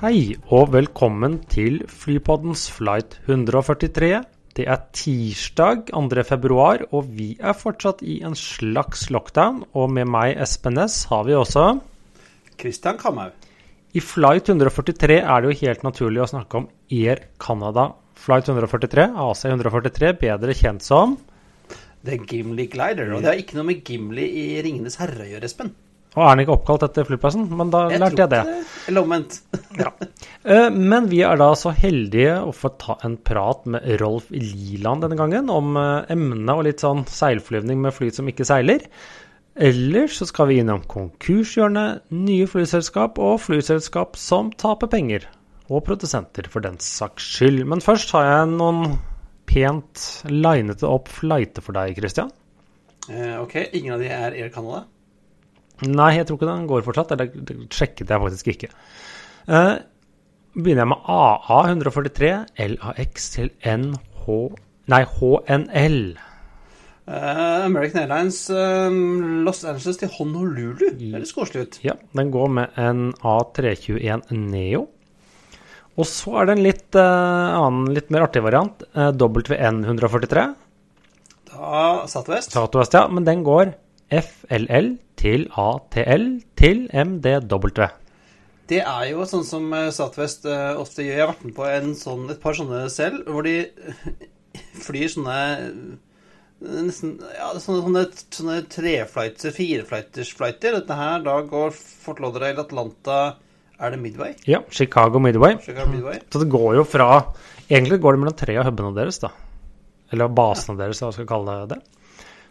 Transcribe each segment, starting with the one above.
Hei og velkommen til Flypoddens flight 143. Det er tirsdag 2. februar, og vi er fortsatt i en slags lockdown. Og med meg, Espen Næss, har vi også Christian Kamhaug. I flight 143 er det jo helt naturlig å snakke om Air Canada. Flight 143, AC 143, bedre kjent som The Gimli Glider. Og det har ikke noe med Gimli i Ringenes herre å gjøre, Espen. Og er den ikke oppkalt etter flyplassen? Men da lærte jeg det. Eller omvendt. Ja. Eh, Men vi er da så heldige å få ta en prat med Rolf Liland denne gangen om eh, emnet og litt sånn seilflyvning med fly som ikke seiler. Ellers så skal vi innom konkurshjørnet, nye flyselskap og flyselskap som taper penger. Og produsenter, for den saks skyld. Men først har jeg noen pent linete opp flighter for deg, Christian. Eh, ok, ingen av de er Air Canada. Nei, jeg tror ikke den går fortsatt. Eller det sjekket jeg faktisk ikke. Eh, begynner jeg med AA 143 LAX til NH... Nei, HNL. Uh, American Airlines uh, Los Angeles til Honolulu. Det høres koselig ut. Ja, den går med en A321 Neo. Og så er det en litt uh, annen, litt mer artig variant. eh, WN 143. Da Southwest. Southwest, ja. Men den går FLL til ATL til MDW. Det er jo sånn som Statvest Southwest eh, ofte gjør. Jeg har vært med på en sånn, et par sånne selv, hvor de flyr sånne eh, Nesten ja, sånne, sånne, sånne treflighter, fireflighters-flighter. Dette her, da går Fort Lauderdale, Atlanta Er det Midway? Ja, Chicago Midway. Chicago Midway? Så det går jo fra Egentlig går det mellom tre av hubene deres, da. Eller basene deres, hva jeg vi kalle det.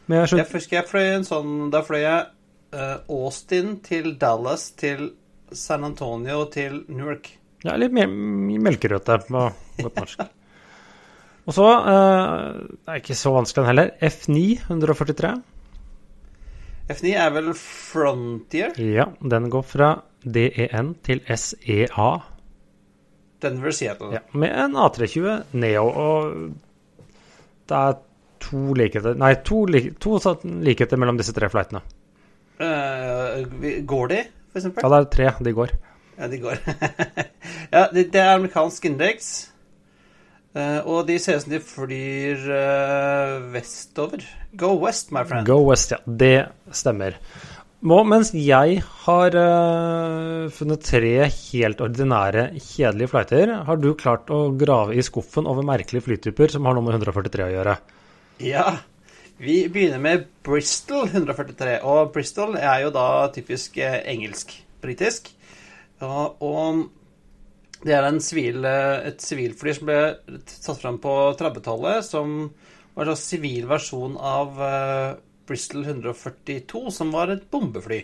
Men jeg Jeg husker jeg fløy en sånn Da fløy jeg uh, Austin til Dallas til San Antonio til Newark. Ja, litt mer melkerøte på godt norsk. Og så uh, Det er ikke så vanskelig den heller. F9 143. F9 er vel Frontier? Ja, den går fra DEN til SEA. Denver Seattle. Ja, med en A320 Neo. Og det er to likheter Nei, to, lik, to likheter mellom disse tre flightene. Uh, går de, for eksempel? Ja, det er tre. De går. Ja, de går. ja, det, det er amerikansk indeks. Uh, og de ser ut som de flyr uh, vestover. Go west, my friend. Go West, ja. Det stemmer. Nå, mens jeg har uh, funnet tre helt ordinære, kjedelige flighter, har du klart å grave i skuffen over merkelige flytyper som har noe med 143 å gjøre. Ja, vi begynner med Bristol 143. Og Bristol er jo da typisk eh, engelsk-britisk. Og det er en sivil, eh, et sivilfly som ble satt fram på 30-tallet, som var en sivil versjon av eh, Bristol 142, som var et bombefly.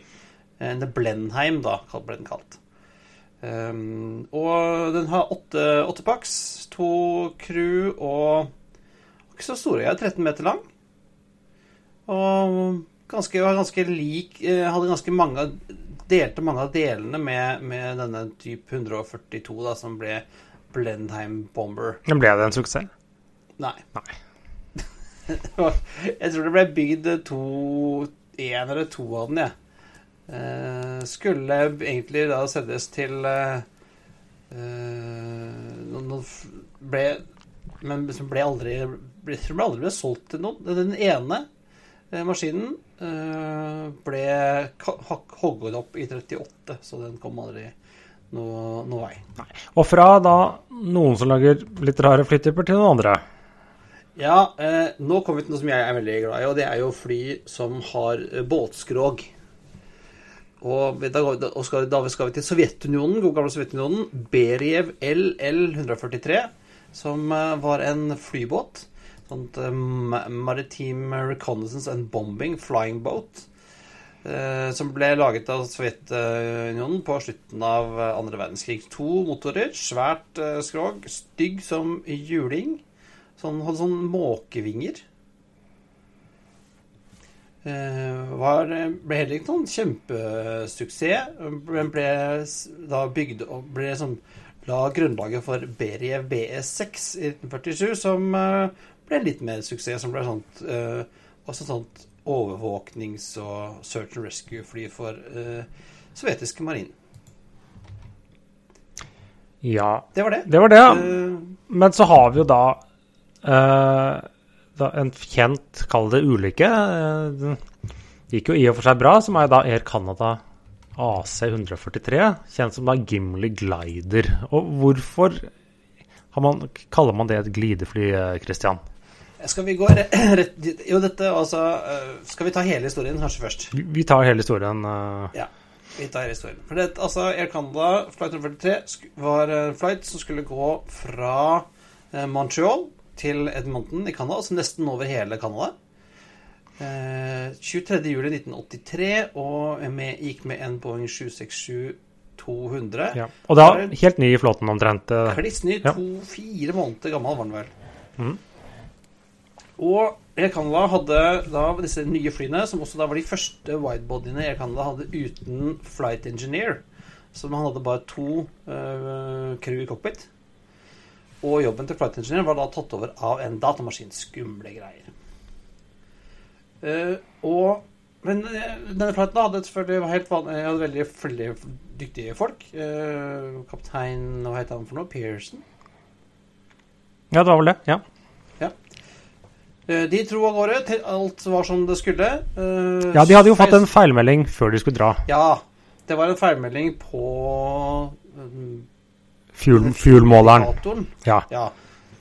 En Blenheim, da, ble den kalt. Um, og den har åtte, åtte paks, to crew og ikke så store. Jeg er 13 meter lang. Og ganske, ganske lik eh, Hadde ganske mange Delte mange av delene med, med denne type 142, da, som ble Blendheim Bomber. Men ble det en suksess? Nei. Nei. jeg tror det ble bygd to Én eller to av den, jeg. Eh, skulle egentlig da selges til uh, noen ble, Men som ble aldri ble, tror aldri ble solgt til noen. Den ene eh, maskinen eh, ble hogget opp i 38, så den kom aldri noe, noe vei. Og fra da noen som lager litt rare flytyper, til noen andre. Ja, eh, nå kommer vi til noe som jeg er veldig glad i, og det er jo fly som har eh, båtskrog. Og da, og skal, da skal vi til Sovjetunionen, god gamle Sovjetunionen. Beriev LL-143, som eh, var en flybåt. Sånt uh, Maritime Reconnaissance and Bombing Flying Boat. Uh, som ble laget av Sovjetunionen på slutten av eh, andre verdenskrig. To motorer, svært uh, skrog, stygg som juling. Sånn, hadde sånn måkevinger. Eh, var, ble heller ikke noen kjempesuksess. Den ble da bygd og ble liksom, La grunnlaget for Beriev BS6 i 1947, som eh, ble litt mer suksess. Som ble sånt, uh, også sånt overvåknings- og search and rescue-fly for uh, sovjetiske marinen. Ja, Det var det. det var det. ja. Uh, Men så har vi jo da, da en kjent, kall det ulykke. Det gikk jo i og for seg bra, som er da Air Canada AC143, kjent som da Gimli Glider. Og hvorfor har man, kaller man det et glidefly, Christian? Skal vi gå rett? Jo, dette altså eh, Skal vi ta hele historien kanskje først? Vi- tar hele historien. Uh... Ja, vi tar hele historien. For det, altså, Air Canada flight 143 var en flight som skulle gå fra eh, Montreal til Edmonton i Canada, altså nesten over hele Canada. Eh, 23.07.1983, og med, gikk med en Boeing 767-200. ja. Og da helt ny i flåten omtrent. Kliss ny, Ja. to-fire måneder gammel var den vel. Mhm. Og Air Canada hadde da disse nye flyene, som også da var de første widebodyene Air Canada hadde uten flight engineer. Så man hadde bare to uh, crew i cockpit. Og jobben til flight engineer var da tatt over av en datamaskin. Skumle greier. Uh, og men eh, denne flighten hadde selvfølgelig helt vanlig, hadde veldig flere dyktige folk. Kaptein Hva het han for noe? Pearson? Ja, det var vel det. ja. Eh, de dro av gårde alt var som det skulle. Eh, Ja, De hadde jo fått en feilmelding før de skulle dra. Ja. Det var en feilmelding på um, Fuel-måleren. Ja. Ja.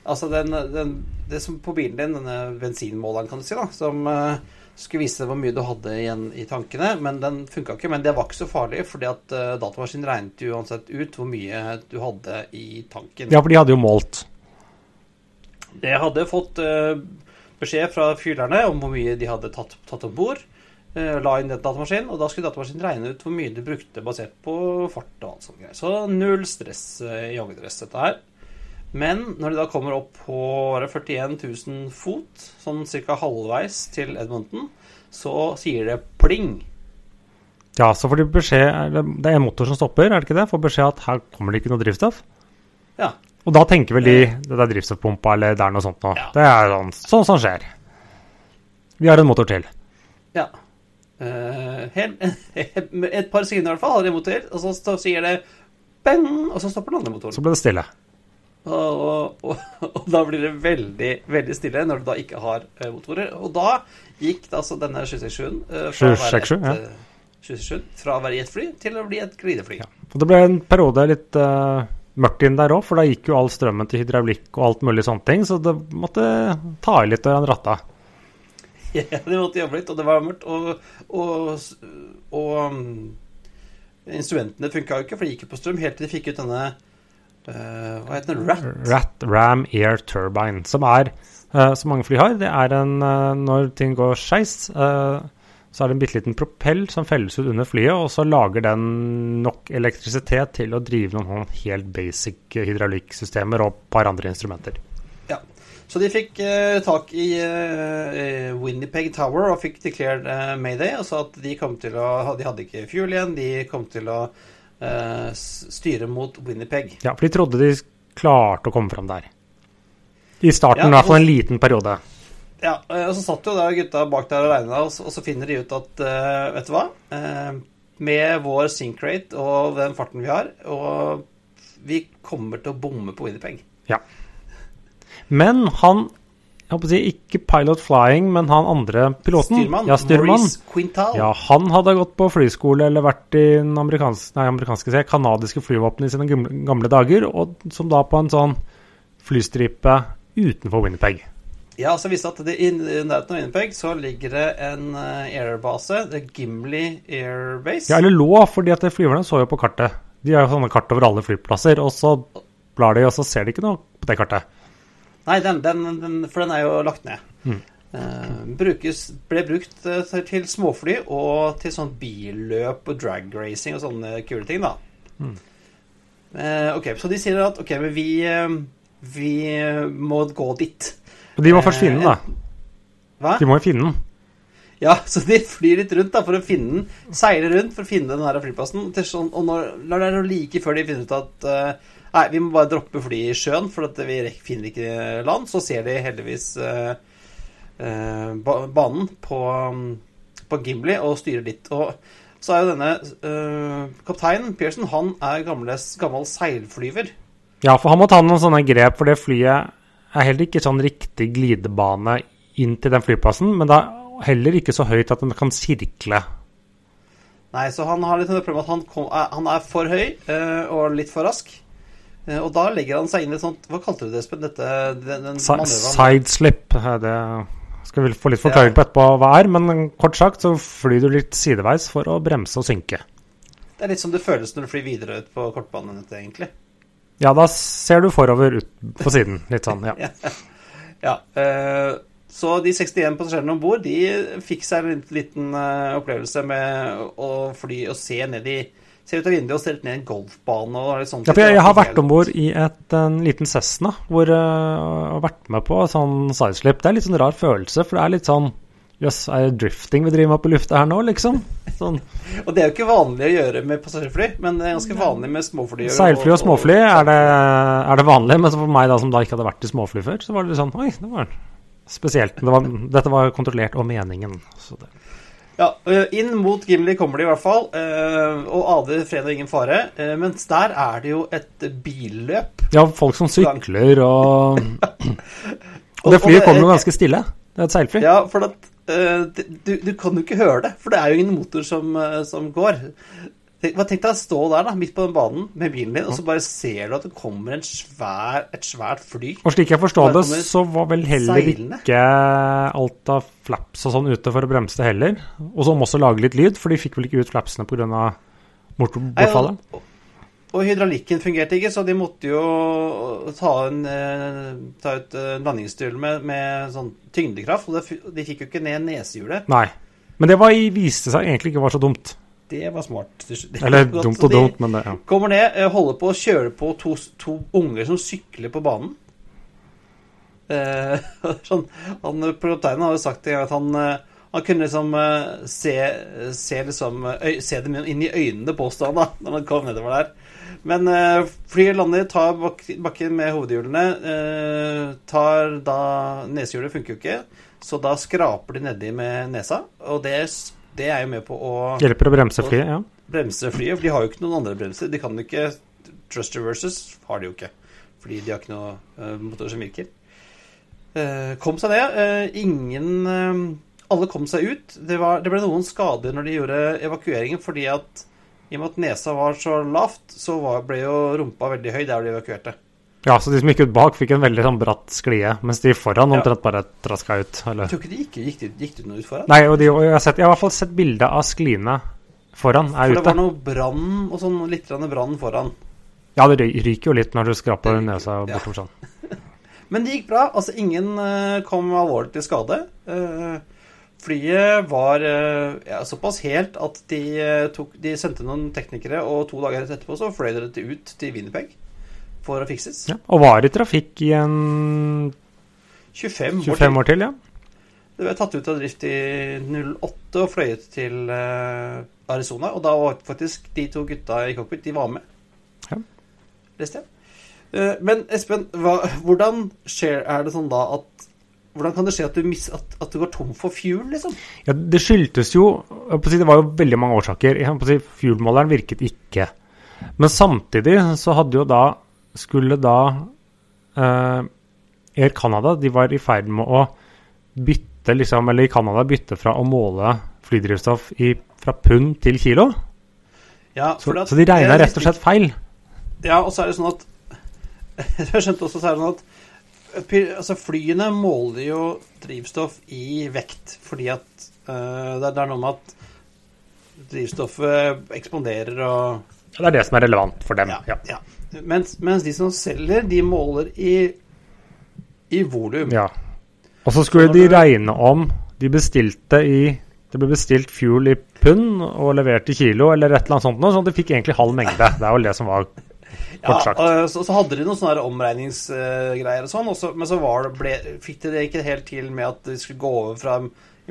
Altså den, den, det som på bilen din, denne bensinmåleren, kan du si, da, som uh, skulle vise hvor mye du hadde igjen i tankene, men den funka ikke. Men det var ikke så farlig, fordi at uh, datamaskinen regnet uansett ut hvor mye du hadde i tanken. ja, for de hadde jo målt. Det hadde fått eh, beskjed fra fyrerne om hvor mye de hadde tatt, tatt om bord. eh, la inn den datamaskinen, og da skulle datamaskinen regne ut hvor mye de brukte basert på fart og alt sånt. Så null stress uh, i joggedress, dette her. Men når de da kommer opp på 41 000 fot, sånn ca. halvveis til Edmonton, så sier det pling. Ja, så får de beskjed Det er en motor som stopper, er det ikke det? Får beskjed at her kommer det ikke noe drivstoff. Ja. Og da tenker vel de det er drivstoffpumpa eller det er noe sånt noe. Ja. Det er sånn, sånn som skjer. Vi har en motor til. Ja. Uh, helt, et par sekunder i hvert fall har de en motor, og så sier det bang, og så stopper den andre motoren. Så ble det stille. Og, og, og, og da blir det veldig veldig stille når du da ikke har eh, motorer. Og da gikk det altså denne 767-en uh, fra, å være 767, et, ja. eh, 767 fra å være jetfly til å bli et glidefly. Ja. Og det ble en periode litt eh, mørkt inn der òg, for da gikk jo all strømmen til hydraulikk og alt mulig sånne ting, så det måtte ta i litt av han ratta. Ja, de måtte jobbe litt, og det var mørkt. Og, og, og um, instrumentene funka jo ikke, for de gikk jo på strøm helt til de fikk ut denne Uh, Hva heter den? Rat? Rat Ram Air Turbine, som er, uh, som mange fly har, det er en uh, Når ting går skeis, eh, så er det en bitte liten propell som felles ut under flyet, og så lager den nok elektrisitet til å drive noen sånn helt basic hydraulikksystemer og et par andre instrumenter. Ja. Så de fikk eh, tak i eh, Winnipeg Tower og fikk declared eh, Mayday. Og sa at de kom til å De hadde ikke fuel igjen. De kom til å eh, styre mot Winnipeg. Ja, for de trodde de klarte å komme fram der. I starten, Ja, i hvert fall en liten periode. Ja, eh, og så satt jo da gutta bak der regna, og, så- finner de ut at eh, Vet du hva? Eh, med vår sinkrate og den farten vi har, og vi kommer til å bomme på Winnipeg. Ja. Men han jeg håper å si, Ikke pilot flying, men han andre piloten. Styrmann. Ja, styrmann. Quintal. Ja, han hadde gått på flyskole eller vært i den amerikanske, nei, amerikanske se, kanadiske flyvåpenet i sine gamle, gamle dager, og som da på en sånn flystripe utenfor Winnipeg. Ja, så viste det at det i nærheten av Winnipeg så ligger det en eh, airbase, det er Gimli Airbase. Ja, eller lå, fordi at flyverne så jo på kartet. De har jo sånne kart over alle flyplasser, og så blar de, og så ser de ikke noe på det kartet. Nei, den, den, den, for den er jo lagt ned. Mm. Eh, brukes, ble brukt eh, til- til småfly og til sånn billøp og drag racing og sånne kule ting, da. Mm. Eh, ok, så de sier at ok, men vi, eh, vi må gå dit. Og de må først finne den, da. Hva? De må jo finne den. Ja, så de flyr litt rundt da for å finne den. Seiler rundt for å finne den her flyplassen. Til sånn, og når, når det er like før de finner ut at uh, Nei, vi må bare droppe flyet i sjøen, for at vi finner ikke land. Så ser de heldigvis uh, uh, banen på, um, på Gimli og styrer litt. Og så er jo denne eh, kapteinen, Pearson, han er gamle, gammel seilflyver. Ja, for han må ta noen sånne grep, for det flyet er heller ikke sånn riktig glidebane inn til den flyplassen, men det er heller ikke så høyt at den kan sirkle. Nei, så han har litt det problemet at han, kom, er, han er for høy eh, og litt for rask. Eh, og da legger han seg inn i et sånt Hva kalte du det, Espen? Dette den, den Sideslip. eh, Det skal vi få litt forklaring på etterpå hva er, men kort sagt så flyr du litt sideveis for å bremse og synke. Det er litt som det føles når du flyr videre ut på kortbanenettet, egentlig. Ja, da ser du forover ut på siden. Litt sånn, ja. Ja. eh, så de 61 passasjerene om bord de fikk seg en liten eh, opplevelse med å fly og se ned i Se ut av vinduet og se litt ned i en golfbane og sånt. Ja, for jeg, jeg har vært om bord i et, en liten Cessna hvor jeg har vært med på sånn sideslip. Det er litt sånn rar følelse, for det er litt sånn Jøss, er det drifting vi driver med på lufta her nå, liksom? Sånn. Og det er jo ikke vanlig å gjøre med passasjerfly, men det er ganske vanlig med småfly. Seilfly og småfly er det, er det vanlig, men for meg da som da ikke hadde vært i småfly før, så var det litt sånn Oi, det var spesielt. Det var, dette var kontrollert og meningen. Så det. Ja, øh, inn mot Gimli kommer de i hvert fall, øh, og ader, fred og ingen fare. øh, Mens der er det jo et billøp. Ja, folk som sykler og Og det Og- og flyet kommer jo ganske stille. Det er et seilfly. Ja, for at det- du, du kan jo ikke høre det, for det er jo ingen motor som, øh, som går. Tenk- Tenk deg å stå der da, midt på den banen med bilen din, og så bare ser du at det kommer svær, et svært fly. Og slik jeg forstår det, så var vel heller seilene. ikke alt av flaps og sånn ute for å bremse det heller. Og så må også lage litt lyd, for de fikk vel ikke ut flapsene pga. Motorbortfallet. Og, hydraulikken fungerte ikke, så de måtte jo ta, en, eh, ta ut eh, landingshjul med, med sånn tyngdekraft. Og det, de fikk jo ikke ned nesehjulet. Nei. Men det var, viste seg egentlig ikke var så dumt. Det var smart. Eller Godt, dumt og de dumt, men det ja. Kommer ned, eh, holder på å kjøre på to, to unger som sykler på banen. Eh, sånn, han, Proteinen har jo sagt en gang at han, han kunne liksom se, se, liksom, se dem inn i øynene, påstod han da, når han kom nedover der. Men eh, flyet lander, tar bak, bakken med hovedhjulene. Eh, tar da Nesehjulet funker jo ikke, så da skraper de nedi med nesa. Og det, det er jo med på å Hjelper å bremse flyet, ja. bremse flyet, for de har jo ikke noen andre bremser. De kan jo ikke Trust reverses har de jo ikke, fordi de har ikke noe uh, motor som virker. Eh, kom seg ned. eh, ingen eh, Alle kom seg ut. Det, var, det ble noen skader når de gjorde evakueringen, fordi at i og med at nesa var så lavt, så var, ble jo rumpa veldig høy der de evakuerte. Ja, så de som gikk ut bak, fikk en veldig sånn bratt sklie, mens de foran Ja. omtrent bare traska ut. Jeg tror ikke de gikk, gikk, gikk de noe ut foran? Nei, og, de, og jeg, har sett, jeg har i hvert fall sett bilde av skliene foran er For det ute. var noe brann og sånn, litt brann foran. Ja, det ryker jo litt når du skraper Det nesa ja. bortover sånn. Men det gikk bra. Altså, ingen eh, kom alvorlig til skade. Eh, flyet var eh, ja, såpass helt at de, eh, tok, de sendte noen teknikere, og to dager etterpå så fløy det ut til Winnipeg for å fikses. Ja. Og var i trafikk i en 25 år 25 til. år til, ja. Det ble tatt ut av drift i 08 og fløyet til eh, Arizona. Og da var faktisk de to gutta i cockpit, de var med. Ja. Leste jeg. Men Espen, hva, hvordan skjer, er det sånn da at Hvordan kan det skje at du, miss, at, at du går tom for fuel, liksom? Ja, Det skyldtes jo Det var jo veldig mange årsaker. Fuelmåleren virket ikke. Men samtidig så hadde jo da Skulle da eh, Air Canada de var i ferd med å bytte liksom, eller i Canada bytte fra å måle flydrivstoff i, fra pund til kilo. Ja, Så, så de regna rett og slett feil. Ja, og så er det sånn at Jeg skjønte også så er det sånn at altså Flyene måler jo drivstoff i vekt, fordi at uh, det, er, noe med at drivstoffet ekspanderer og Det er det som er relevant for dem. Ja. Ja. ja. Mens, mens de som selger, de måler i, i volum. ja. Og så skulle de regne om de bestilte i Det ble bestilt fuel i pund og levert i kilo eller et eller annet sånt noe, sånn at de fikk egentlig halv mengde. Det er jo det som var kort. Ja, så, så hadde de noen sånne omregningsgreier og sånn, og så, men så var det, ble, fikk de det ikke helt til med at de skulle gå over fra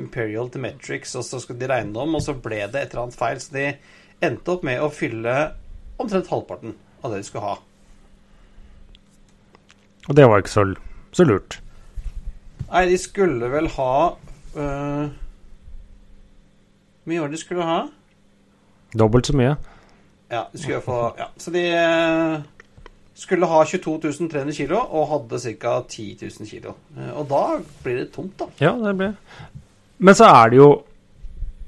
Imperial til Metrics, og så skulle de regne om, og så ble det et eller annet feil. Så de endte opp med å fylle omtrent halvparten av det de skulle ha. Og det var ikke så, så lurt. Nei, de skulle vel ha Hvor mye var det de skulle ha? Dobbelt så mye. Ja, de skulle få Ja, så de øh, skulle ha 22 300 kilo og hadde ca. 10 000 kilo. Eh, Og da blir det tomt, da. Ja, det blir Men så er det jo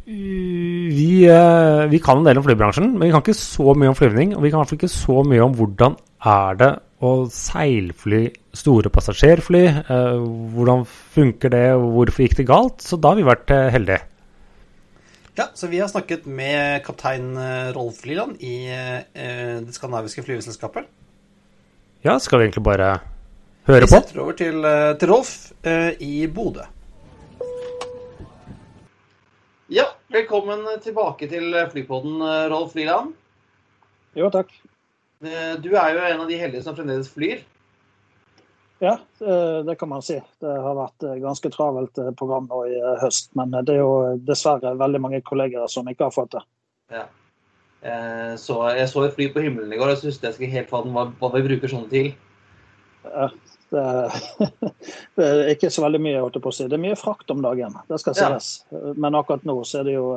vi, eh, vi kan en del om flybransjen, men vi kan ikke så mye om flyvning. Og vi kan i hvert fall ikke så mye om hvordan er det å seilfly store passasjerfly. eh, hvordan funker det, og hvorfor gikk det galt? Så da har vi vært eh, heldige. Ja, så vi har snakket med kaptein eh, Rolf Liland i eh, det skandinaviske flyveselskapet. Ja, skal vi egentlig bare høre Vi på? setter over til, eh, til Rolf eh, i Bodø. Ja, velkommen tilbake til flypodden, eh, Rolf Liland. Jo, takk. Eh, Du er jo en av de heldige som fremdeles flyr. Ja, eh, det kan man si. Det har vært eh, ganske travelt eh, program nå i høst. Men det er jo dessverre veldig mange kolleger som ikke har fått det. Ja. Så jeg så et fly på himmelen i går, og syntes jeg ikke helt hva, hva vi bruker sånne til. Ja, Det, det er ikke så veldig mye, holdt jeg på å si. Det er mye frakt om dagen, det skal sies. Ja. Men akkurat nå så er det jo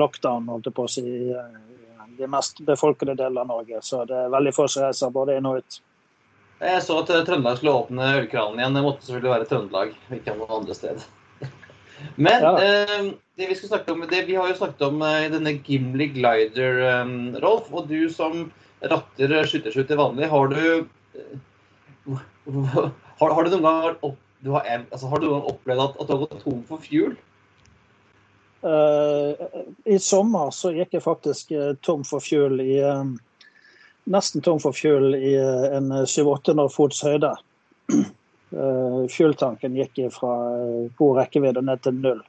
lockdown, holdt jeg på å si, i de mest befolkede delene av Norge. Så det er veldig få som reiser både inn og ut. Jeg så at eh, Trøndelag skulle åpne ølkranen igjen. Det måtte selvfølgelig være Trøndelag, ikke noe andre sted. Men Ja. eh, det vi, skal snakke om, det, vi har jo snakket om eh, denne Gimli Glider, eh, Rolf. Og du som ratter skytterskjut til vanlig, har du eh, har, har du noen gang opp, du har, en- altså, har du noen gang opplevd at, at du har gått tom for fuel? Uh, I sommer så gikk jeg faktisk eh, tom for fuel i eh, Nesten tom for fuel i eh, en 700-800 fots høyde. Eh, Fueltanken gikk fra eh, god rekkevidde ned til null.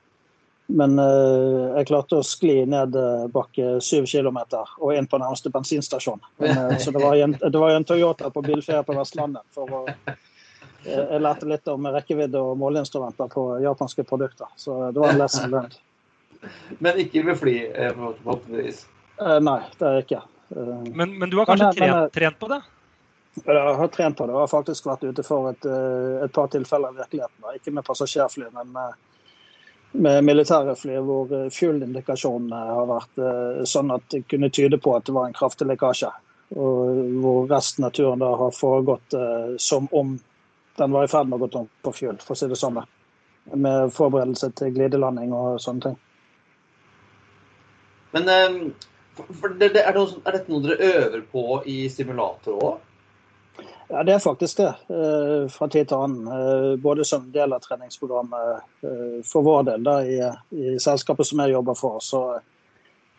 Men eh, jeg klarte å skli ned eh, bakke syv kilometer og inn på nærmeste bensinstasjon. Men, eh, så det var, en, det var en Toyota på bilferie på Vestlandet. For å, eh, jeg lærte litt om rekkevidde og måleinstrumenter på japanske produkter. Så det var en lesson learned. Men ikke med fly, eh, forhåpentligvis. Eh, nei, det er ikke. Eh, Men, men du har kanskje Men, men, trent, trent på det? jeg har trent på det. Jeg har faktisk vært ute for et, eh, et par tilfeller i virkeligheten. Ikke med passasjerfly, men med, med militære fly, hvor fuel-indikasjonene har vært eh, sånn at det kunne tyde på at det var en kraftig lekkasje. Og hvor resten av turen da har foregått eh, som om den var i ferd med å gå tom på fuel, for å si det sånn. Med forberedelse til glidelanding og sånne ting. Men eh, for, det, det, er, det også, er dette noe dere øver på i simulator òg? Ja, det er faktisk det, eh, fra tid til annen. eh, Både som del av treningsprogrammet eh, for vår del da, i, i selskapet som jeg jobber for. Så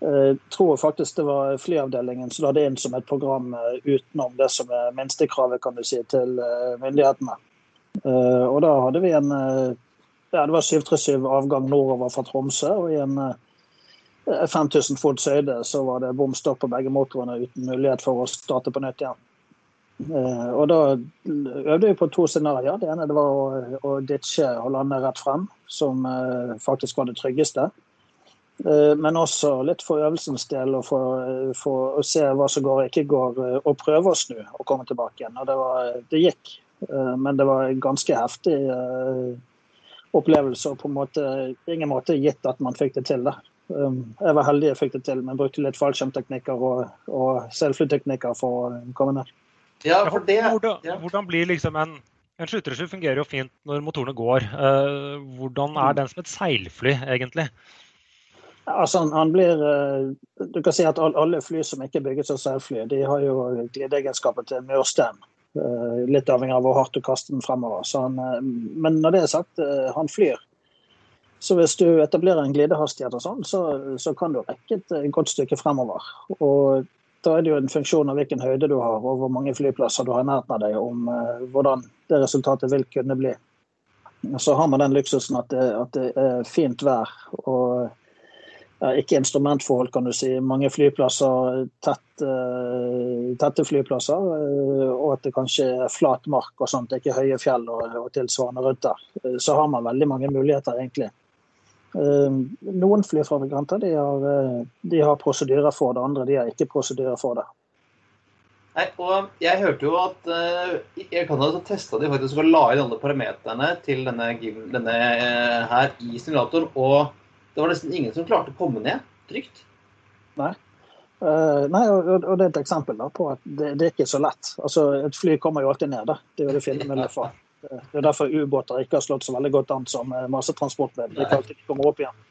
jeg tror faktisk det var flyavdelingen som la det inn som et program utenom det som er minstekravet kan du si, til myndighetene. Og da hadde vi en ja, det var 737 avgang nordover fra Tromsø. og i en 5000 fots høyde så var det bom stopp på begge motorene uten mulighet for å starte på nytt igjen. Eh, og da øvde vi på to scenarioer. Det ene det var å, å ditche og lande rett frem, som eh, faktisk var det tryggeste. Eh, men også litt for øvelsens del og for, for å se hva som går og ikke går, og prøve å snu og komme tilbake igjen. Og det, var, det gikk, men det var en ganske heftig opplevelse og på en måte ingen måte gitt at man fikk det til. da. Um, Jeg var heldig jeg fikk det til, men brukte litt fallskjermteknikker og, og selvflyteknikker for å komme ned. Ja, for det hvordan, ja. hvordan blir liksom en En skyttersky fungerer jo fint når motorene går. Eh, hvordan er den som et seilfly, egentlig? Altså, han, han blir eh, Du kan si at alle fly som ikke er bygget som seilfly, de har jo glideegenskaper til murstein. Eh, Litt avhengig av hvor hardt du kaster den fremover. Så han, men når det er sagt, han flyr. Så hvis du etablerer en glidehastighet og sånn, så, så kan du rekke et eh, godt stykke fremover. Og da er det jo en funksjon av hvilken høyde du har, og hvor mange flyplasser du har i nærheten av deg, om eh, hvordan det resultatet vil kunne bli. Så har man den luksusen at det, at det er fint vær. og ja, ikke instrumentforhold, kan du si. Mange flyplasser, tett, uh, tette flyplasser. Uh, og at det kanskje er flat mark og sånt, det er ikke høye fjell og, og tilsvarende rundt der. Uh, så har man veldig mange muligheter, egentlig. Noen flyfabrikanter de har, de har prosedyrer for det, andre de har ikke prosedyrer for det. Nei, og Jeg hørte jo at Air Canada ha testa de faktisk og la inn alle parameterne til denne, denne her i simulatoren. og det var nesten ingen som klarte å komme ned trygt. Nei. Uh, nei, og, og, det er et eksempel da, på at det, det, er ikke så lett. Altså, Et fly kommer jo alltid ned. da. Det er jo det fine med luftfart. Det er derfor ubåter ikke har slått så veldig godt an som eh, massetransportmiddel. De kan alltid komme opp igjen.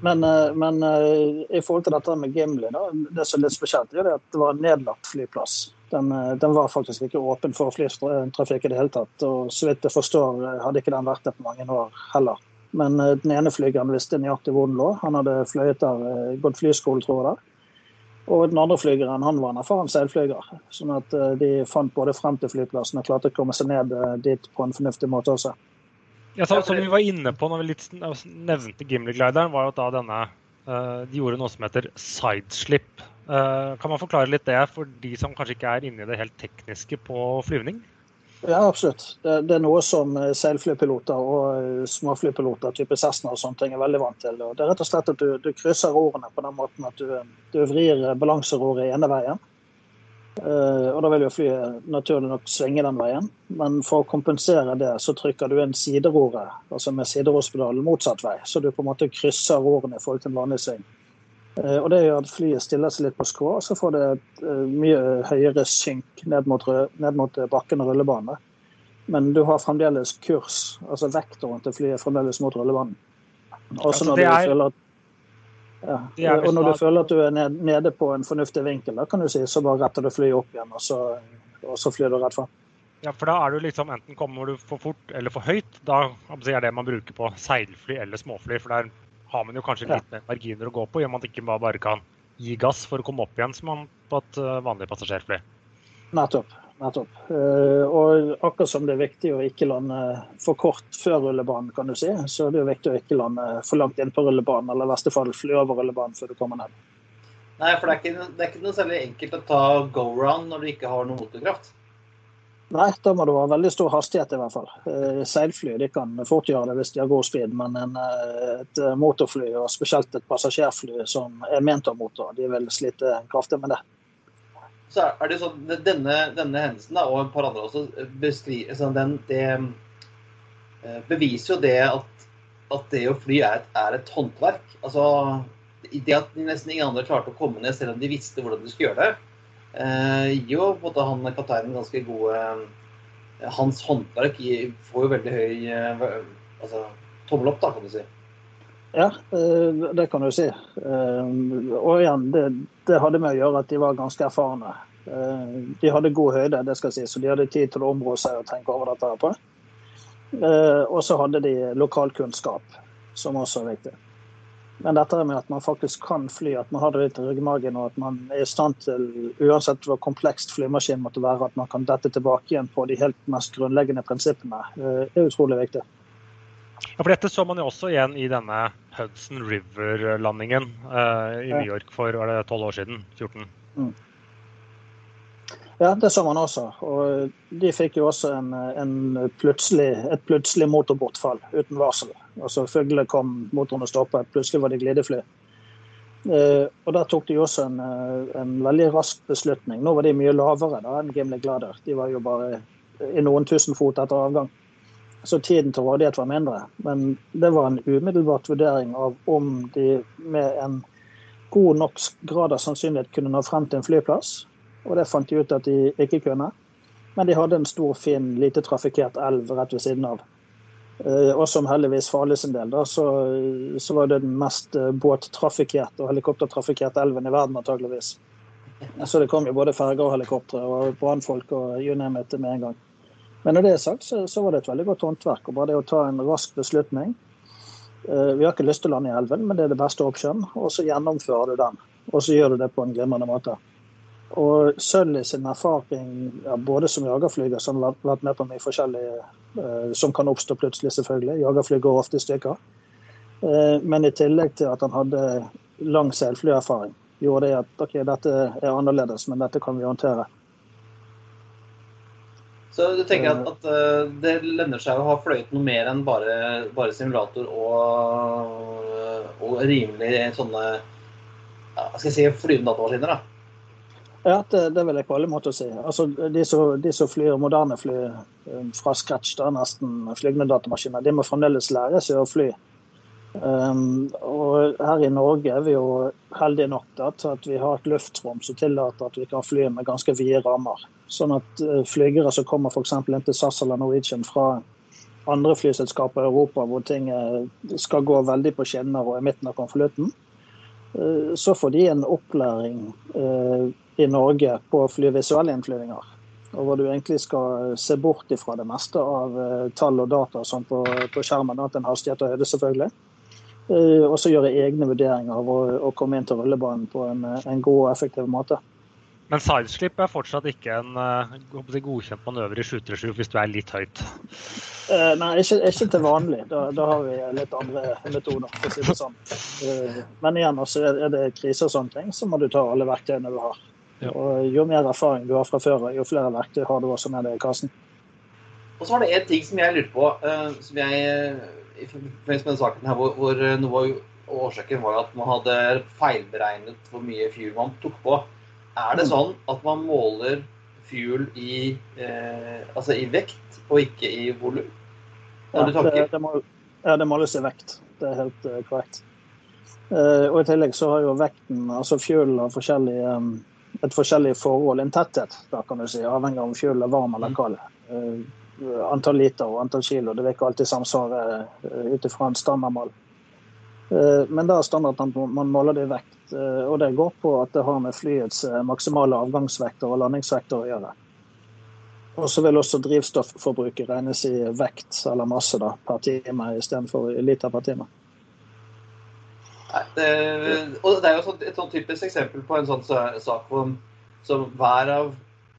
Men, uh, men uh, i forhold til dette med Gimli, da, det som er litt spesielt, er at det var en nedlagt flyplass. Den, den, var faktisk ikke åpen for flytrafikk i det hele tatt. Og så vidt jeg forstår, hadde ikke den vært det på mange år heller. Men eh, den ene flygeren visste nøyaktig hvor den lå. Han hadde fløyet der, eh, gått flyskole, tror jeg. Og den andre flygeren han var en erfaren seilflyger. Sånn at eh, de fant både frem til flyplassen og klarte å komme seg ned dit på en fornuftig måte også. Ja, så, som vi var inne på når vi litt nevnte Gimli-glideren, var jo at da denne De gjorde noe som heter sideslip. Kan man forklare litt det for de som kanskje ikke er inne i det helt tekniske på flyvning? Ja, absolutt. Det, det, er noe som eh, seilflypiloter og eh, småflypiloter type Cessna og sånne ting er veldig vant til. Og det er rett og slett at du, du krysser rorene på den måten at du, du vrir balanseroret ene veien. Uh, og da vil jo flyet naturlig nok svinge den veien. Men for å kompensere det, så trykker du inn sideroret, altså med siderorspedalen motsatt vei. Så du på en måte krysser rorene i forhold til en vanlig sving. Eh, og Det gjør at flyet stiller seg litt på skrå, og så får det et eh, mye høyere synk ned mot, ned mot bakken og rullebane. Men du har fremdeles kurs, altså vektoren til flyet fremdeles mot rullebanen. Også altså, når, du, er... føler at, ja, og når du føler at du er nede på en fornuftig vinkel, da kan du si, så bare retter du flyet opp igjen, og så, og så flyr du rett fram. Ja, for da er du liksom enten kommer du for fort eller for høyt. Da er det man bruker på seilfly eller småfly. For det er har man jo kanskje litt mer marginer å gå på, gjør man ikke bare kan gi gass for å komme opp igjen som man på et eh, vanlig passasjerfly. Nettopp. nettopp. Uh, og akkurat som det er viktig å ikke lande for kort før rullebanen, kan du si, så er det jo viktig å ikke lande for langt inn på rullebanen, eller i verste fall fly over rullebanen før du kommer ned. Nei, for det er ikke, det er ikke noe særlig enkelt å ta go-round når du ikke har noe motorkraft. Nei, da må det være veldig stor hastighet i hvert fall. Eh, seilfly de kan fort gjøre det hvis de har god speed, men en, eh, et motorfly, og spesielt et passasjerfly som er ment å motor, de vil slite kraftig med det. Så er det sånn, Denne, denne hendelsen da, og et par andre også beskriver, sånn, den, det eh, beviser jo det at, at, det å fly er et, er et håndverk. Altså, det at nesten ingen andre klarte å komme ned selv om de visste hvordan de skulle gjøre det, Eh, gir jo både han kapteinen ganske gode eh, Hans håndverk får jo veldig høy eh, altså, tommel opp, da, kan du si. Ja, det kan du si. Og igjen, det, det, hadde med å gjøre at de var ganske erfarne. De hadde god høyde, det skal si, så de hadde tid til å områ seg og tenke over dette. her på. Og så hadde de lokalkunnskap, som også er viktig. Men dette med at man faktisk kan fly, at man har det litt i ryggmargen, og at man er i stand til, uansett hvor komplekst flymaskinen måtte være, at man kan dette tilbake igjen på de helt mest grunnleggende prinsippene, eh, er utrolig viktig. Ja, for Dette så man jo også igjen i denne Hudson River-landingen uh, i New York for var det 12 år siden. 14. Mm. Ja, det så man også. Og de fikk jo også en, en plutselig, et plutselig motorbortfall uten varsel. Altså Fuglene kom, motorene stoppet, plutselig var det glidefly. Eh, og Da tok de også en, eh, en, veldig rask beslutning. Nå var de mye lavere da enn Gimli Glader. De var jo bare i noen tusen fot etter avgang. Så tiden til rådighet var mindre. Men det var en umiddelbart vurdering av om de med en god nok grad av sannsynlighet kunne nå frem til en flyplass og det fant de ut at de ikke kunne. Men de hadde en stor, fin, lite trafikkert elv rett ved siden av. Eh, og som heldigvis for alle sin del, da, så, så, var det den mest eh, båttrafikkerte og helikoptertrafikkerte elven i verden, antageligvis. Så det kom jo både ferger og helikoptre og brannfolk og you name it med en gang. Men når det er sagt, så, så, var det et veldig godt håndverk. og Bare det å ta en rask beslutning. Eh, vi har ikke lyst til å lande i elven, men det er det beste option. Og så gjennomfører du den. Og så gjør du det på en glimrende måte. Og Sully sin erfaring ja, både som jagerflyger, som har vært med på mye forskjellig, eh, som kan oppstå plutselig, selvfølgelig. Jagerfly går ofte i stykker. Eh, men i tillegg til at han hadde lang seilflyerfaring, gjorde det at ok, dette er annerledes, men dette kan vi håndtere. Så du tenker at, at uh, det lønner seg å ha fløyet noe mer enn bare, bare simulator og, og rimelig sånne ja, skal jeg si, flyvende datamaskiner? da? Ja, det, det, vil jeg på alle måter si. Altså, de, som, de som flyr moderne fly eh, fra scratch, da, nesten flygende datamaskiner, de må fremdeles lære seg å fly. Um, og her i Norge er vi jo heldige nok da, til at vi har et luftrom som tillater at vi kan fly med ganske vide rammer. Sånn at uh, flygere som kommer f.eks. inn til SAS eller Norwegian fra andre flyselskaper i Europa hvor ting skal gå veldig på skinner og i midten av konvolutten, uh, så får de en opplæring i Norge på flyvisuelle fly visuelle innflyvninger. Og hvor du egentlig skal se bort ifra det meste av uh, tall og data som på, på skjermen, til en hastighet og høyde, selvfølgelig. Uh, og så gjøre egne vurderinger av å, å, komme inn til rullebanen på en, en, god og effektiv måte. Men sideslip er fortsatt ikke en uh, godkjent manøver i 737 hvis du er litt høyt? nei, ikke, ikke, til vanlig. Da, da, har vi litt andre metoder, for å si det sånn. men igjen, også er det krise og sånne ting, så må du ta alle verktøyene du har. Ja. Og jo mer erfaring du har fra før, jo flere verktøy har du også med deg i kassen. Og så var det én ting som jeg lurte på, uh, som jeg i forbindelse med saken her, hvor, hvor eh, noe av årsaken var at man hadde feilberegnet hvor mye fuel man tok på. Er det mm. sånn at man måler fuel i, uh, altså i vekt og ikke i volum? Ja, det, det, må, ja, det måles i vekt. Det er helt uh, korrekt. og i tillegg så har jo vekten, altså fuel har forskjellige um, et forskjellig forhold, en tetthet, da kan du si, avhengig av om fuel er varm eller mm. kald. Uh, antall liter og antall kilo. Det vil ikke alltid samsvare uh, ut ifra en standardmål. Uh, men da er standarden at man måler det i vekt. og det går på at det har med flyets maksimale avgangsvekter og landingsvekter å gjøre. Og så vil også drivstofforbruket regnes i vekt eller masse da, per time istedenfor liter per time. Nei, og det er jo sånn, et sånn typisk eksempel på en sånn sak hvor, som hver av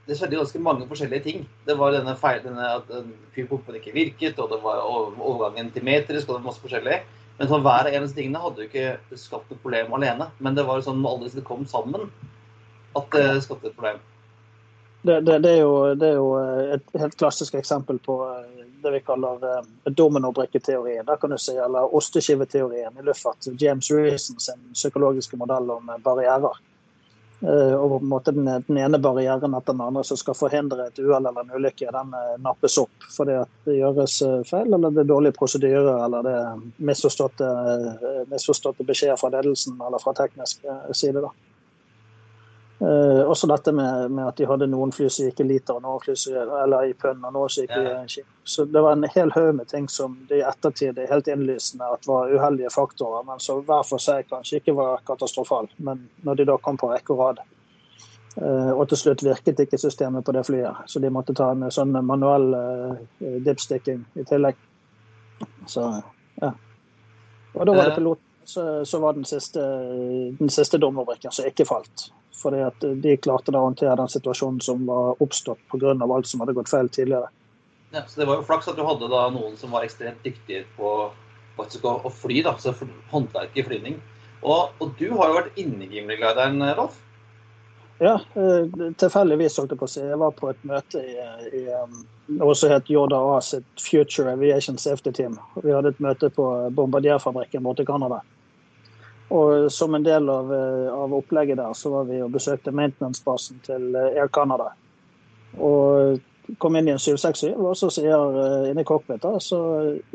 Det skjedde ganske mange forskjellige ting. Det var denne feil, at pumpen ikke virket, og det var overgangen til metrisk, og det var masse forskjellig. Men sånn, hver av en av disse tingene hadde jo ikke skapt noe problem alene. Men det var sånn alle disse kom sammen, at det skapte et problem. Det, det, det, er jo, det, er jo, et helt klassisk eksempel på det vi kaller uh, dominobrikketeorien, kan du si, eller osteskiveteorien i luftfart. James Reason sin psykologiske modell om eh, barrierer. Uh, og på en måte den, den, ene barrieren etter den andre som skal forhindre et uhell eller en ulykke, den nappes opp fordi at det gjøres feil, eller det er dårlige prosedyrer, eller det er misforståtte, misforståtte beskjeder fra ledelsen eller fra teknisk side. da. Uh, også dette med, med, at de hadde noen fly som gikk i liter, og noen fly som, eller i pønn, og noen som gikk i skip. Så det var en hel haug med ting som det i ettertid er helt innlysende at var uheldige faktorer, men som hver for seg kanskje ikke var katastrofale. Men når de da kom på rekke og rad. Uh, og til slutt virket ikke systemet på det flyet, så de måtte ta med sånn manuell uh, dipsticking i tillegg. Så ja. Og da var det pilot så, så var den siste, den siste dommerbrikken som ikke falt. Fordi at de klarte å håndtere den situasjonen som var oppstått pga. alt som hadde gått feil tidligere. Ja, så Det var jo flaks at du hadde da noen som var ekstremt dyktige på faktisk å, å fly, da, så håndverk i flyvning. Og, og, du har jo vært inne i Gimli-glideren, Rolf? Ja, eh, tilfeldigvis, holdt jeg på å si. Jeg var på et møte i, i um, noe som het JDA sitt Future Aviation Safety Team. Vi hadde et møte på Bombardierfabrikken borte i Canada. Og som en del av, eh, av, opplegget der, så var vi og besøkte maintenance-basen til eh, Air Canada. Og kom inn i en 767, og så sier inni inne i cockpit da, så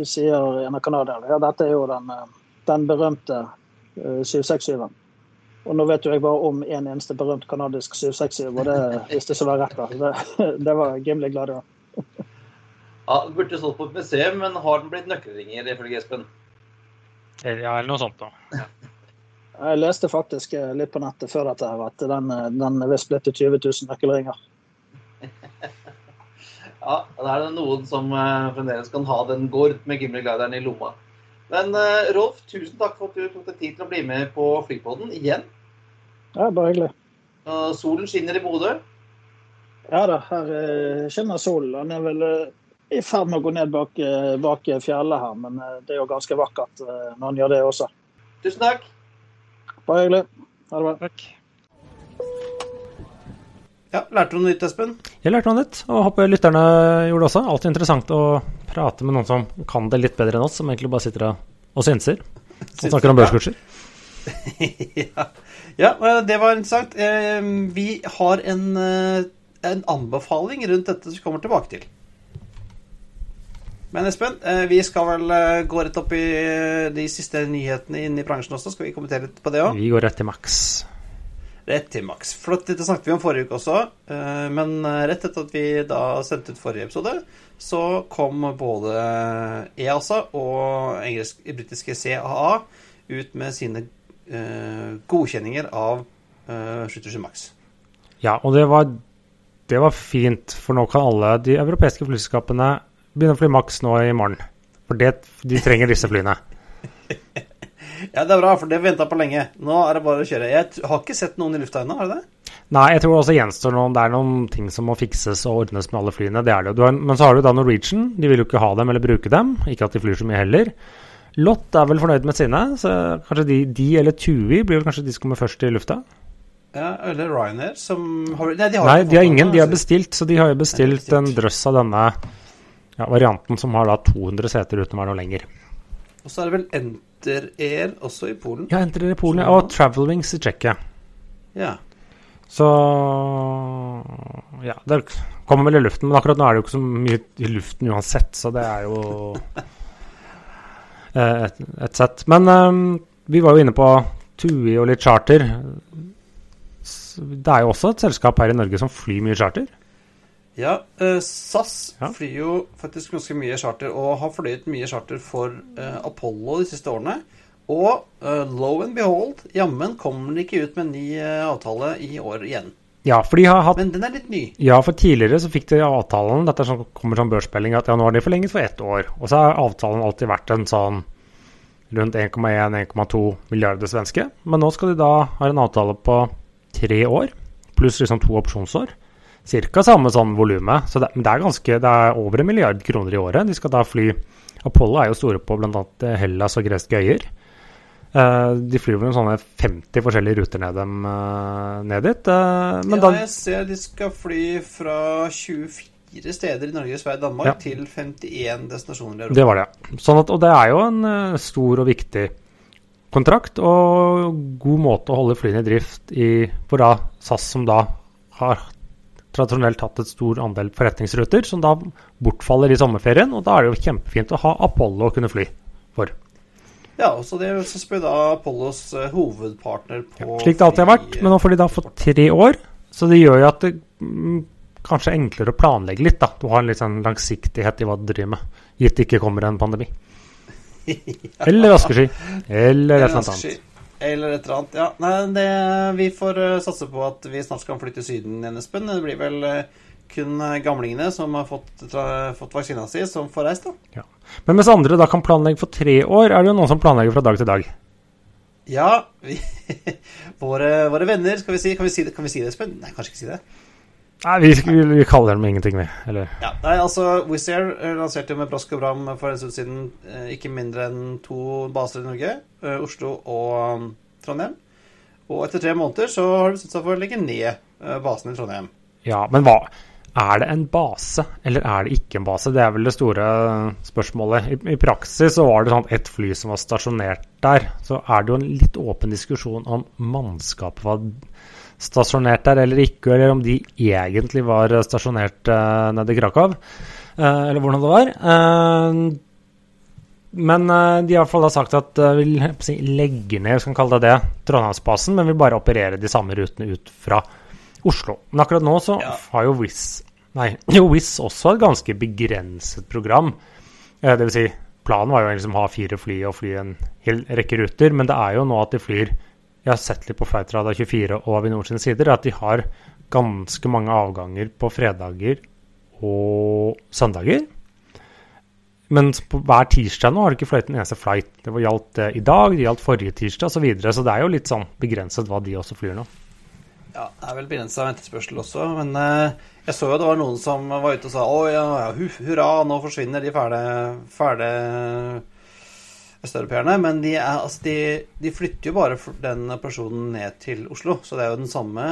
sier en av canadierne ja, dette er jo den, den berømte 767-en. Og nå vet jo jeg bare om en eneste berømt canadisk 767, og det hvis det så var rett. da. Det, det var Gimli glad i. Ja, den burde stått på et museum, men har den blitt nøkkelringer, ifølge Espen? Ja, eller noe sånt. da. Jeg leste faktisk eh, litt på nettet før dette her, at den, eh, den er visst blitt til 20 000 nøkkelringer. ja, da er det noen som uh, fremdeles kan ha den gård med Gimli-glideren i lomma. Men Rolf, tusen takk for at du tok deg tid til å bli med på Flypodden igjen. Ja, bare hyggelig. Og solen skinner i Bodø. Ja da, her eh, skinner solen. Den er vel eh, i ferd med å gå ned bak, eh, bak fjellet her, men eh, det er jo ganske vakkert eh, når den gjør det også. Tusen takk. Bare hyggelig. Ha det bra. Takk. Ja, Lærte du noe nytt, Espen? Jeg lærte noe nytt, og håper lytterne gjorde det også. Alltid interessant å prate med noen som kan det litt bedre enn oss, som egentlig bare sitter og, synser og snakker om børskurser. ja. ja, det var interessant. Eh, Vi har en, eh, en anbefaling rundt dette som vi kommer tilbake til. Men Espen, eh, vi skal vel eh, gå rett opp i eh, de siste nyhetene inn i bransjen også. Skal vi kommentere litt på det òg? Vi går rett til maks. Rett til maks. Flott, dette snakket vi om forrige uke også. Men rett etter at vi da sendte ut forrige episode, så kom både EASA og engelsk, britiske CAA ut med sine godkjenninger av uh, Skyttersen Max. Ja, og det var, det var fint, for nå kan alle de europeiske flyselskapene begynne å fly maks nå i morgen. For det, de trenger disse flyene. Ja, det er bra, for det venta på lenge. Nå er det bare å kjøre. Jeg har ikke sett noen i lufta ennå, har du det? Nei, jeg tror også gjenstår noen, det er noen ting som må fikses og ordnes med alle flyene. Det er det. Har, men så har du da Norwegian. De vil jo ikke ha dem eller bruke dem. Ikke at de flyr så mye heller. Lott er vel fornøyd med sine, så kanskje de, de eller TUI blir vel kanskje de som kommer først i lufta? Ja, Eller Ryanair, som har Nei, de har, Nei, de har ingen. De har bestilt, så de har jo bestilt bestilt. en drøss av denne ja, varianten som har da 200 seter uten å være noe lenger. Og så er det vel Enter Air også i Polen. Ja, Enter Air i Polen, og Travelwings i Tsjekkia. Ja. Så Ja, det kommer vel i luften, men akkurat nå er det jo ikke så mye i luften uansett, så det er jo eh, et, et sett. Men um, vi var jo inne på TUI og litt charter. Det er jo også et selskap her i Norge som flyr mye charter. Ja, eh, SAS Ja. flyr jo faktisk ganske mye charter, og har fløyet mye charter for eh, Apollo de siste årene. Og eh, low and behold, jammen kommer de ikke ut med en ny eh, avtale i år igjen. Ja, for de har hatt Men den er litt ny. Ja, for tidligere så fikk de avtalen Dette sånn, kommer som børsmelding at ja, nå har de forlenget for ett år. Og så har avtalen alltid vært en sånn rundt 1,1-1,2 milliarder svenske. Men nå skal de da ha en avtale på tre år, pluss liksom to opsjonsår. Cirka samme sånn volumet. Så det, det er ganske Det er over en milliard kroner i året. De skal da fly Apollo er jo store på bl.a. Hellas og greske øyer. Uh, de flyr vel sånne 50 forskjellige ruter ned, dem, uh, ned dit. Uh, men ja, da jeg ser de skal fly fra 24 steder i Norge, Sverige, Danmark Ja. til 51 destinasjoner i Europa. Det var det. Sånn at, og det er jo en eh, stor og viktig kontrakt, og god måte å holde flyene i drift i for da SAS, som da har tradisjonelt hatt et stor andel forretningsruter, som da bortfaller i sommerferien. Og da er det jo kjempefint å ha Apollo å kunne fly for. Ja, og så det er jo da Apollos eh, hovedpartner på Slik det alltid har vært, men nå får de da fått tre år. Så det gjør jo at det mm, kanskje er enklere å planlegge litt. da. Du har en litt sånn langsiktighet i hva du driver med, gitt det ikke kommer en pandemi. Eller askesky. Eller et eller annet Eller et eller annet. Ja, nei, det, vi får eh, satse på at vi snart skal flytte til Syden igjen, Espen. Det blir vel eh, kun eh, gamlingene som har fått, fått vaksina si, som får reist, da. Men mens andre da kan planlegge for tre år, er det jo noen som planlegger fra dag til dag. Ja, vi, våre, våre venner Skal vi si, kan, vi si det, kan vi si det, Espen? Nei, kanskje ikke si det. Nei, vi, vi, kaller dem ingenting, vi. Eller Ja, nei, altså Wizz Air eh, lanserte jo med brask og bram for en stund siden eh, ikke mindre enn to baser i Norge. eh, Oslo og um, Trondheim. Og etter tre måneder så har de bestemt seg for å legge ned basen i Trondheim. Ja, men hva Er det en base, eller er det ikke en base? Det er vel det store spørsmålet. I, i praksis så var det sånn ett fly som var stasjonert der. Så er det jo en litt åpen diskusjon om mannskapet var stasjonert der eller ikke, eller om de egentlig var stasjonert uh, nede i Krakow. uh, eller hvordan det var. Uh, men de har i hvert fall sagt at de vil si, legge ned skal kalle det det, Trondheimsbasen, men vil bare operere de samme rutene ut fra Oslo. Men akkurat nå så Ja. har jo Wizz Nei, jo Wizz også et ganske begrenset program. Eh, det vil si, planen var jo liksom å ha fire fly og fly en hel rekke ruter, men det er jo nå at de flyr Jeg har sett litt på Flightradar 24 og Avinor sine sider at de har ganske mange avganger på fredager og søndager. Men på hver tirsdag nå har de ikke fløyet en eneste flight. Det var gjaldt eh, i dag, det gjaldt forrige tirsdag osv. Så, videre, så det er jo litt sånn begrenset hva de også flyr nå. Ja, det er vel begrensa etterspørsel også, men eh, jeg så jo det var noen som var ute og sa å ja, ja hu- hurra, nå forsvinner de fæle, fæle østeuropeerne. Men de, er, altså, de, de flytter jo bare den personen ned til Oslo, så det er jo den samme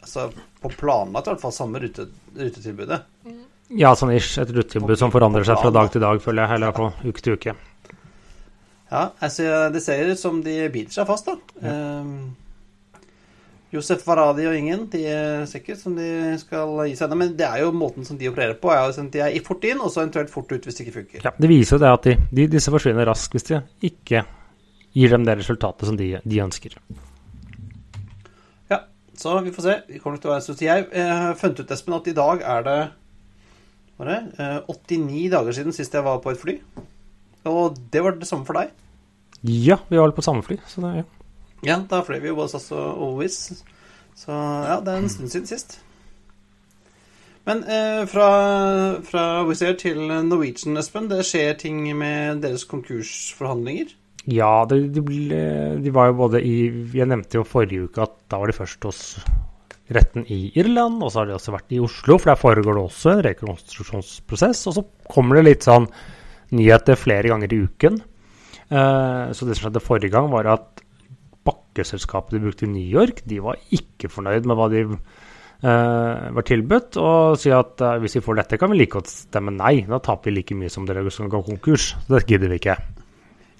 altså På planlagt i hvert fall samme rute, rutetilbudet. Ja, sånn ish. Et rutetilbud som forandrer seg fra dag til dag, føler jeg, eller på uke til uke. Ja, altså, det ser ut som de biter seg fast, da. Eh, Josef Varadi og Ingen de er sikkert som de skal gi seg. Men det er jo måten som de opererer på. er jo De er fort inn, og så eventuelt fort ut hvis det ikke funker. Ja, det viser jo det at de, de, disse forsvinner raskt hvis de ikke gir dem det resultatet som de, de ønsker. Ja, så vi får se. Vi kommer til å være så Jeg eh, har funnet ut, Espen, at i dag er det hva er det, eh, 89 dager siden sist jeg var på et fly. Og det var det samme for deg. Ja, vi var vel på samme fly, så det, ja. Ja, da fløy vi jo både SAS og Ovis. Så ja, det er en stund siden sist. Men eh, fra, fra Wizz Air til Norwegian, Espen, det skjer ting med deres konkursforhandlinger? Ja, de, de, ble, de var jo både i Jeg nevnte jo forrige uke at da var de først hos retten i Irland, og så har de også vært i Oslo, for der foregår det også en rekonstruksjonsprosess. Og så kommer det litt sånn nyheter flere ganger i uken. Eh, så det som skjedde forrige gang, var at bakkeselskapet de brukte i New York, de var ikke fornøyd med hva de uh, var tilbudt, og sier at uh, hvis vi får dette, kan vi like godt stemme nei. Da taper vi like mye som dere som går konkurs. Så det gidder vi ikke.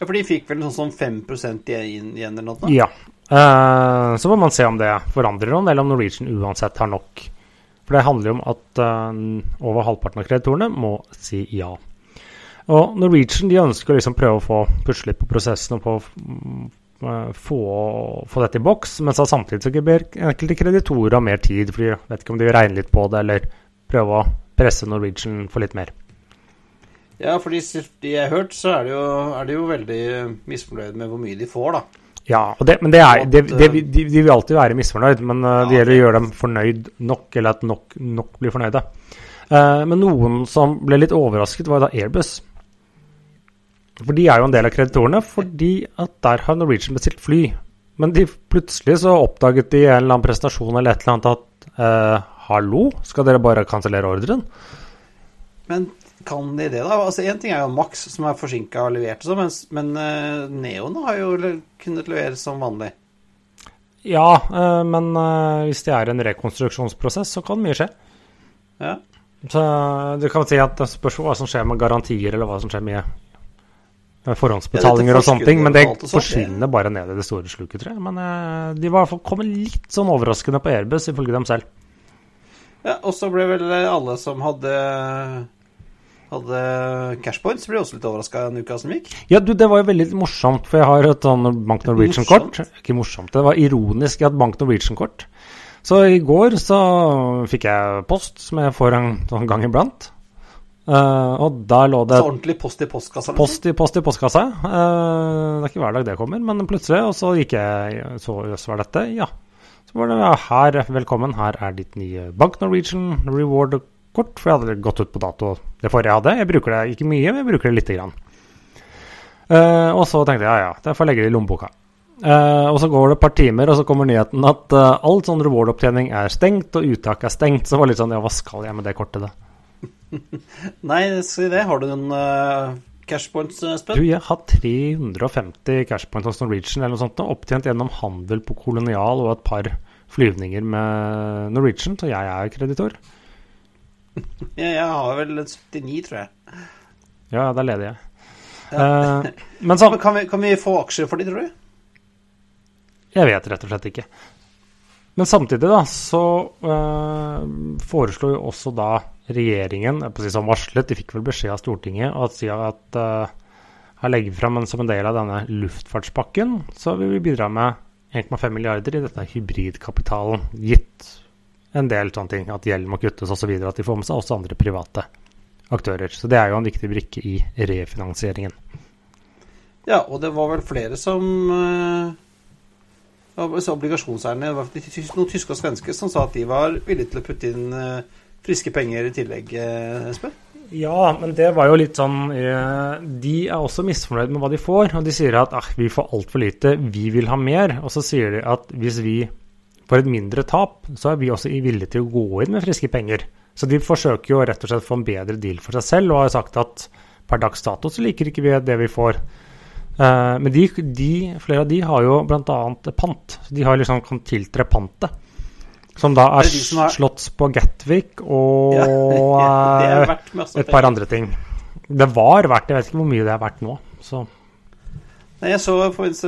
Ja, for de fikk vel sånn sånn 5 igjen igjen eller noe? da? Ja. Uh, så må man se om det forandrer noe, eller om Norwegian uansett har nok. For det handler jo om at over halvparten av kreditorene må si ja. Og Norwegian de ønsker å liksom prøve å få pusle litt på prosessen og på få, få dette i boks, men så samtidig så ber enkelte kreditorer mer tid, for de vet ikke om de vil regne litt på det, eller prøve å presse Norwegian for litt mer. Ja, for de, jeg har hørt, så er de, jo, er de jo veldig misfornøyd med hvor mye de får, da. Ja, det, men det er, det, det, de, de vil alltid være misfornøyd, men ja, det gjelder å gjøre dem fornøyd nok, eller at nok, nok blir fornøyde. Eh, men noen som ble litt overrasket, var da Airbus. For de er jo en del av kreditorene, fordi at der har Norwegian bestilt fly. Men de, plutselig så oppdaget de i en eller annen presentasjon eller et eller annet at eh, hallo, skal dere bare kansellere ordren? Men kan de det, da? Altså, Én ting er jo Max, som er forsinka og levert, og sånn, mens, men uh, Neoene har jo le- kunnet levere som vanlig. Ja, uh, men uh, hvis det er en rekonstruksjonsprosess, så kan mye skje. Ja. Så du kan si at det spørs hva som skjer med garantier, eller hva som skjer med forhåndsbetalinger og sånne ting. Men det forsvinner bare ned i det store sluket, tror jeg. Men eh, de var kommet litt sånn overraskende på Airbus, ifølge dem selv. ja og så ble vel alle som hadde hadde cashpoints, ble også litt overraska en uke som gikk. Ja, du, det var jo veldig morsomt, for jeg har et sånn Bank Norwegian-kort. Ikke morsomt, det var ironisk. at Bank Norwegian-kort. Så i går så fikk jeg post, som jeg får en en gang iblant. Eh, og der lå det Så ordentlig post i postkassa. liksom. Post i, post i postkassa. Uh, det er ikke hver dag det kommer, men plutselig, og så gikk jeg så jøss, var dette? Ja. Så var det ja, her, velkommen, her er ditt nye Bank Norwegian reward-kort. For jeg hadde gått ut på dato det forrige jeg hadde. Jeg bruker det ikke mye, men jeg bruker det lite grann. Uh, og så tenkte jeg ja, ja, det får jeg legge det i lommeboka. Uh, og så går det et par timer, og så kommer nyheten at uh, all sånn reward-opptjening er stengt, og uttak er stengt. Så var det litt sånn, ja, hva skal jeg med det kortet, da? Nei, si det. Har du noen uh, cashpoints, Du, jeg har 350 cashpoints hos Norwegian eller noe sånt, opptjent gjennom handel på Kolonial og et par flyvninger med Norwegian, så jeg er kreditor. Ja, jeg har vel 79, tror jeg. Ja, da leder jeg. Uh, men så Men kan vi, kan vi få aksjer for de, tror du? Jeg vet rett og slett ikke. Men samtidig da, så uh, foreslo jo også da regjeringen, jeg som varslet, de fikk vel beskjed av Stortinget, at si at eh, her legger vi fram en, som en del av denne luftfartspakken, så vil vi bidra med 1,5 milliarder i dette hybridkapitalen, gitt en del sånne ting, at gjeld må kuttes osv., at de får med seg også andre private aktører. Så det er jo en viktig brikke i refinansieringen. Ja, og det var vel flere som uh, Obligasjonseierne, noen tyske og svenske, som sa at de var villige til å putte inn eh, friske penger i tillegg, eh, Espen? Ja, men det var jo litt sånn eh, De er også misfornøyd med hva de får. Og de sier at ah, vi får altfor lite, vi vil ha mer. Og så sier de at hvis vi får et mindre tap, så er vi også villige til å gå inn med friske penger. Så de forsøker jo rett og slett å få en bedre deal for seg selv, og har sagt at per dags dato så liker ikke vi det vi får. Uh, men de, de, flere av de har jo bl.a. pant. De har liksom kan tiltre pantet. Som da er, er som har... slått på Gatwick og ja, ja, et par andre ting. Det var verdt Jeg vet ikke hvor mye det er verdt nå. Så Nei, jeg så,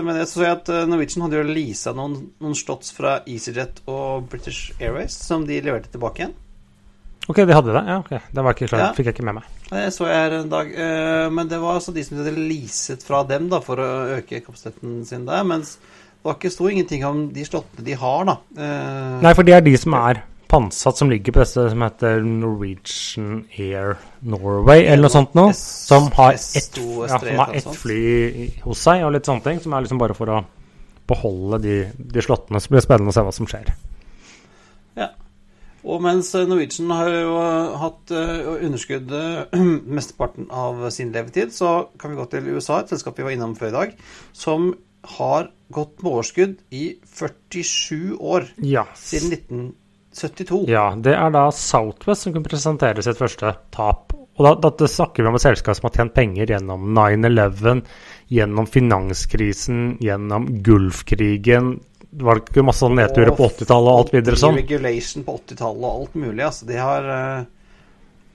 med det så at eh, Norwegian hadde jo leasa noen, noen slots fra EasyJet og British Airways som de leverte tilbake igjen. Ok, de hadde det? Ja, ok. Det var ikke klart. Ja. fikk jeg ikke med meg. Det så jeg her en dag. Eh, men det var altså de som hadde leaset fra dem da, for å øke kapasiteten sin der. Mens det sto ingenting om de slottene de har, da. Eh, Nei, for det er de som er pantsatt som ligger på dette som heter Norwegian Air Norway, eller noe sånt noe. Som har ett ja, et fly hos seg og litt sånne ting. Som er liksom bare for å beholde de, de slottene. Så blir det spennende å se hva som skjer. Ja. Og mens Norwegian har jo hatt uh, underskudd mesteparten av sin levetid, så kan vi gå til USA, et selskap vi var innom før i dag, som har gått med overskudd i 47 år. Ja. Siden 1972. Ja, det er da Southwest som kan presentere sitt første tap. Og da, da snakker vi om et selskap som har tjent penger gjennom 9-11, gjennom finanskrisen, gjennom Gulfkrigen. Det var ikke masse nedturer på 80-tallet og alt videre sånn? Regulation på 80-tallet og alt mulig. Altså, de har uh,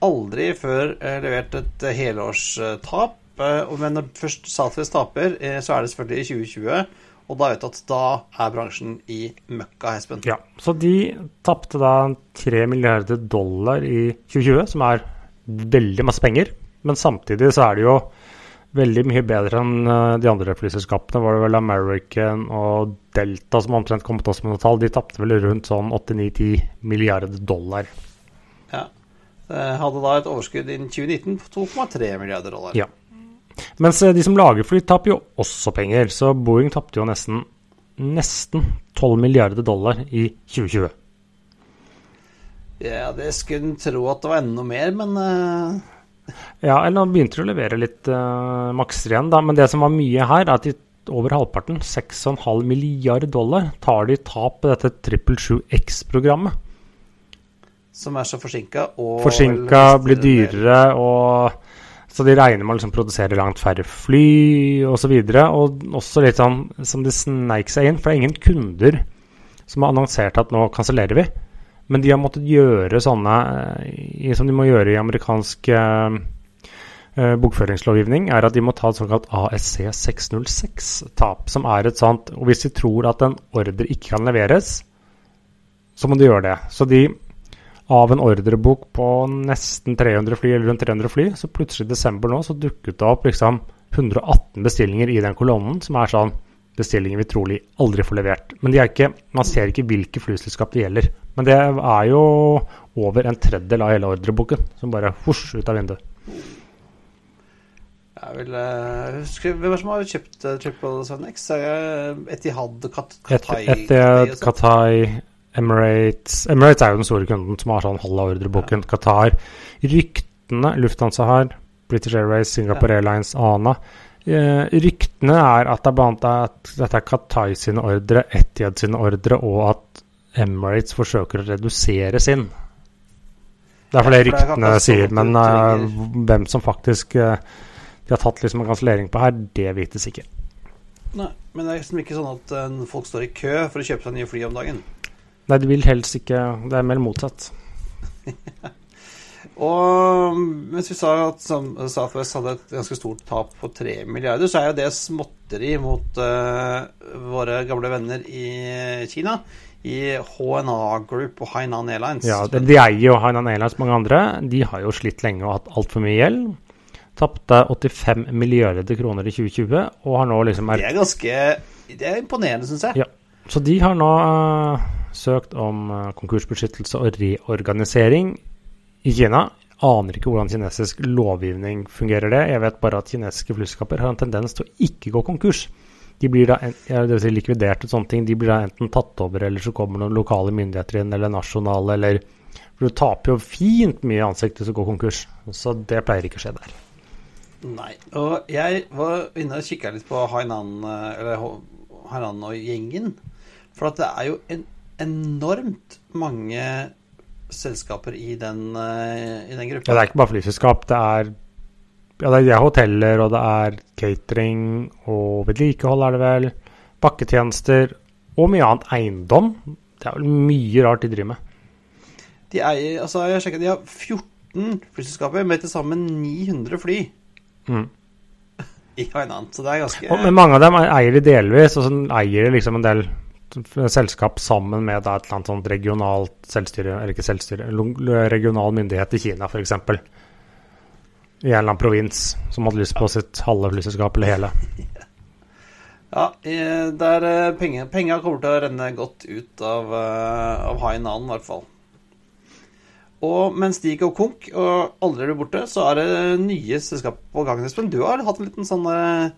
aldri før uh, levert et uh, helårstap. men når først Southwest taper, så er det selvfølgelig i 2020. Og da vet du at da er bransjen i møkka, Espen. Ja, så de tapte da 3 milliarder dollar i 2020, som er veldig masse penger. Men samtidig så er det jo veldig mye bedre enn eh, de andre flyselskapene. Var det vel American og Delta som omtrent kom til oss med noe tall. De tapte vel rundt sånn 8-9-10 milliarder dollar. Ja. Det hadde da et overskudd innen 2019 på 2,3 milliarder dollar. Ja. Mens eh, de som lager fly, taper jo også penger. Så Boeing tapte jo nesten, nesten 12 milliarder dollar i 2020. Ja, det skulle en tro at det var enda mer, men uh... Ja, eller nå begynte de å levere litt uh, makser igjen, da. Men det som var mye her, er at de over halvparten, 6,5 milliard dollar, tar de tap på dette 777X-programmet. Som er så forsinka og Forsinka, blir dyrere og så de regner med å liksom produsere langt færre fly osv. Og, så og også litt sånn som de sneik seg inn, for det er ingen kunder som har annonsert at nå kansellerer vi. Men de har måttet gjøre sånne eh, som de må gjøre i amerikansk eh, bokføringslovgivning, er at de må ta et såkalt ASC 606-tap, som er et sånt Og hvis de tror at en ordre ikke kan leveres, så må de gjøre det. Så de av en ordrebok på nesten 300 fly, eller rundt 300 fly, så plutselig i desember nå så dukket det opp liksom 118 bestillinger i den kolonnen, som er sånn bestillinger vi trolig aldri får levert. Men de er ikke, man ser ikke hvilke flyselskap det gjelder. Men det er jo over en tredjedel av hele ordreboken som bare husj ut av vinduet. Jeg vil uh, huske Hvem som har kjøpt uh, Triple 7X? Etihad, Qatai Etihad, Qatai Emirates Emirates er jo den store kunden som har sånn halv av ordreboken. Ja. Qatar. Ryktene Lufthansa har, British Airways, Singapore ja. Airlines, ANA. Eh, ryktene er at det er blant at dette er Qatar sine ordre, Etiad sine ordre, og at Emirates forsøker å redusere sin. Det er for det ryktene sier, men uh, hvem som faktisk uh, de har tatt liksom en kansellering på her, det vites ikke. Nei, men det er liksom ikke sånn at uh, folk står i kø for å kjøpe seg nye fly om dagen? Nei, det vil helst ikke Det er mer motsatt. og mens vi sa at Southwest hadde et ganske stort tap på 3 milliarder, så er jo det småtteri mot uh, våre gamle venner i Kina. I HNA Group og Hainan Airlines. Ja, de, de eier jo Hainan Airlines, mange andre. De har jo slitt lenge og hatt altfor mye gjeld. Tapte 85 milliarder kroner i 2020, og har nå liksom er... Det er ganske Det er imponerende, syns jeg. Ja. Så de har nå uh, søkt om uh, konkursbeskyttelse og reorganisering i Kina. Aner ikke hvordan kinesisk lovgivning fungerer det. Jeg vet bare at kinesiske flyselskaper har en tendens til å ikke gå konkurs. De blir da en, si likvidert og sånne ting. De blir da enten tatt over, eller så kommer noen lokale myndigheter inn, eller nasjonale, eller For du taper jo fint mye ansikt hvis du går konkurs. Så det pleier ikke å skje der. Nei. Og jeg var inne og kikka litt på Hainan, eh, eller Hainan og gjengen. For at det er jo en enormt mange selskaper i den, eh, i den Ja, det er ikke bare flyselskap. Det er, ja, det er hoteller, og det er catering og vedlikehold, er det vel. Bakketjenester og mye annet eiendom. Det er vel mye rart de driver med. De eier, altså jeg har de har 14 flyselskaper med til sammen 900 fly Mm. i Hainan. Så det er ganske Og, men mange av dem eier de delvis, og så eier de liksom en del selskap sammen med da, et eller annet sånt regionalt selvstyre, eller ikke selvstyre, regional myndighet i Kina f.eks. I en eller annen provins som hadde lyst på sitt halve flyselskap eller hele. Ja, der eh, penger, kommer til å renne godt ut av, eh, av Hainan, i hvert fall. Og mens de går konk og aldri blir borte, så er det nye selskap på gang. Espen, du har hatt en liten sånn eh,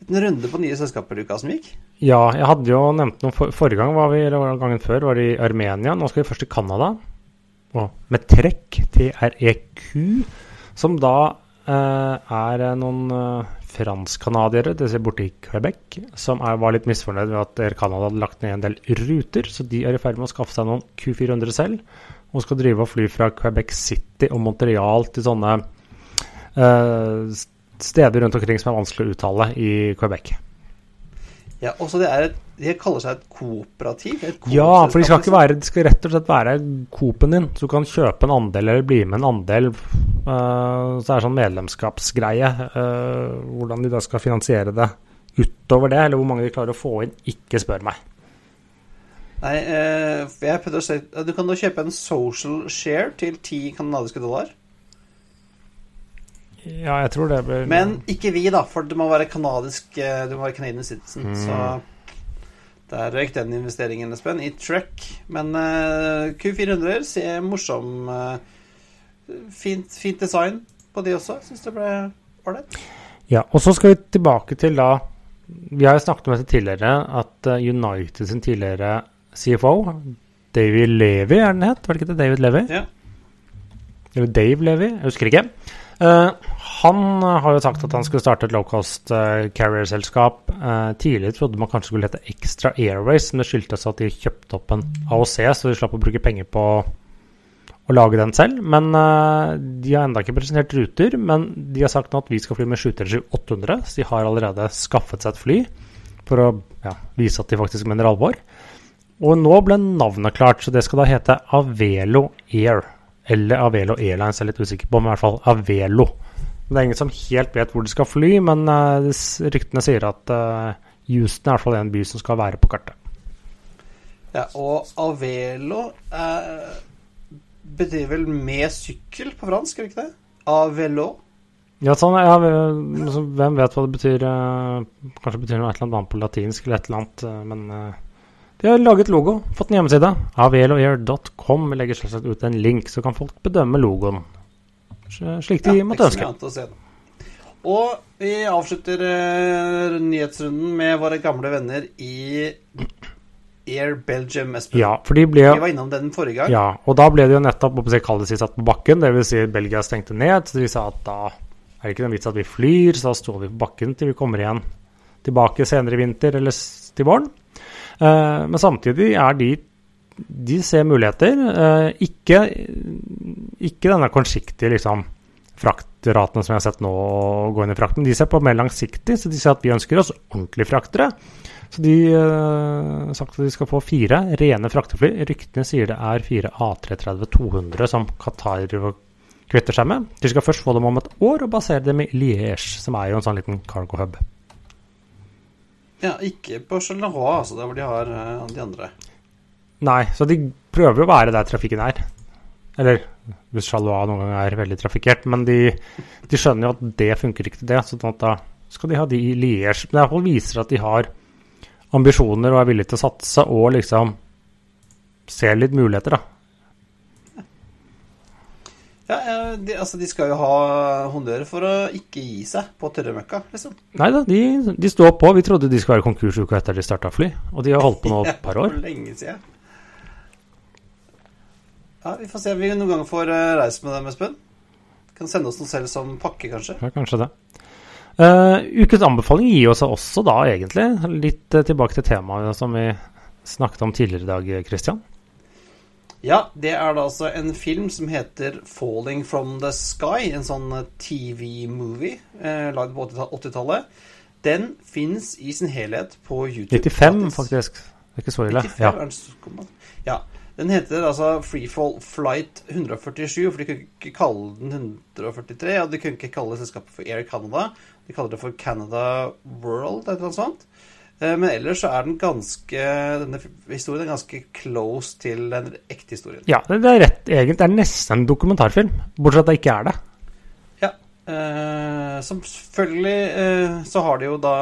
liten runde på nye selskaper uka som gikk. Ja, jeg hadde jo nevnt noe for, Forrige gang var vi, eller gangen før, var det i Armenia. Nå skal vi først til Canada. Med trekk, TREQ, som da eh, er noen eh, fransk-canadiere, det ser borti Quebec, som er, var litt misfornøyd med at Air Canada hadde lagt ned en del ruter, så de er i ferd med å skaffe seg noen Q400 selv, og skal drive og fly fra Quebec City og Montreal til sånne eh, steder rundt omkring som er vanskelig å uttale i Quebec. Ja, også det er et, De kaller seg et kooperativ? Et Ja, for de skal ikke være De skal rett og slett være Coop-en din. Så du kan kjøpe en andel eller bli med en andel. Uh, så det er sånn medlemskapsgreie. Uh, hvordan de da skal finansiere det utover det, eller hvor mange de klarer å få inn, ikke spør meg. Nei, uh, jeg prøvde å se Du kan da kjøpe en social share til 10 kanadiske dollar. Ja, jeg tror det blir Men ikke vi, da, for det må være kanadisk eh, Du må være Canadian citizen. Mm. Så der røyk den investeringen, Espen, i Truck. Men eh, Q400 ser morsom eh, fint, fint design på de også. Syns det ble ålreit. Ja, og så skal vi tilbake til da Vi har jo snakket om dette tidligere, at United sin tidligere CFO, David Levy, er den het? Var det ikke det? David Levy? Ja. Eller Dave Levy, jeg husker ikke. Eh, han eh, har jo sagt at han skulle starte et low cost eh, carrier-selskap. Tidligere trodde man kanskje skulle hete Extra Airways, men det skyldtes at de kjøpte opp en AOC, så de slapp å bruke penger på å lage den selv. Men de har ennå ikke presentert ruter. Men de har sagt nå at vi skal fly med 737-800, så de har allerede skaffet seg et fly for å ja, vise at de faktisk mener alvor. Og nå ble navnet klart, så det skal da hete Avelo Air. Eller Avelo Airlines, jeg er litt usikker på, men i hvert fall Avelo. Det er ingen som helt vet hvor de skal fly, men eh, ryktene sier at eh, Houston er i hvert fall en by som skal være på kartet. ja. Og Avelo eh, betyr vel med sykkel på fransk, gjør det ikke det? Avelo. Ja, sånn, ja, hvem vet hva det betyr? eh, kanskje betyr noe et eller annet på latinsk eller et eller annet, men de har laget logo, fått en hjemmeside. Aveloair.com legger selvsagt ut en link, så kan folk bedømme logoen slik de Ja, måtte ønske. Og vi avslutter eh, nyhetsrunden med våre gamle venner i Air Belgium, Espen. Ja, for de ble Vi var innom den forrige gang. Ja, og da ble det jo nettopp si, satt på bakken. Dvs. Si Belgia stengte ned. Så de sa at da er det ikke noen vits at vi flyr, så da står vi på bakken til vi kommer igjen tilbake senere i vinter eller til våren. Eh, men samtidig er de De ser muligheter. Eh, ikke, ikke denne kortsiktige liksom, fraktraten som jeg har sett nå gå inn i frakt, men de ser på mer langsiktig. Så de ser at vi ønsker oss ordentlige fraktere. Så de har sagt at de skal få fire rene fraktefly. Ryktene sier det er fire A330-200 som Qatar kvitter seg med. De skal først få dem om et år og basere dem i Liège, som er jo en sånn liten cargo hub. Ja, ikke på Charleroi, altså, der hvor de har eh, de andre. Nei, så de prøver å være der trafikken er. Eller hvis Charleroi noen ganger er veldig trafikkert, men de, de skjønner jo at det funker ikke til det. Så at da skal de ha de i Liège. Men det viser at de har ambisjoner og er villige til å satse og liksom ser litt muligheter, da. Ja, de, altså, de skal jo ha honnør for å ikke gi seg på tørremøkka, liksom. Nei da, de, de står på. Vi trodde de skulle være konkurs uka etter de starta fly, og de har holdt på nå et par år. Lenge siden. Ja, vi får se om vi noen ganger får eh, reist med dem, Espen. Kan sende oss noe selv som pakke, kanskje. Ja, kanskje det. Uh, ukens anbefaling gir oss også da, egentlig, litt uh, tilbake til temaet som vi snakket om tidligere i dag, Christian? Ja, det er da altså en film som heter 'Falling from the Sky'. En sånn TV-movie eh, lagd på 80-tallet. Den fins i sin helhet på YouTube. 95, faktisk. Det er ikke så ille. 95, Ja. den ja. Den heter altså Freefall Flight 147, for de kunne ikke kalle den 143. Og de kunne ikke kalle selskapet for Air Canada. De kaller det for Canada World, eller noe sånt. Eh, Men ellers så er den ganske denne historien er ganske close til den ekte historien. ja, det er rett egentlig. Det er nesten en dokumentarfilm, bortsett fra at det ikke er det. Ja. Eh, som selvfølgelig eh, så har de jo da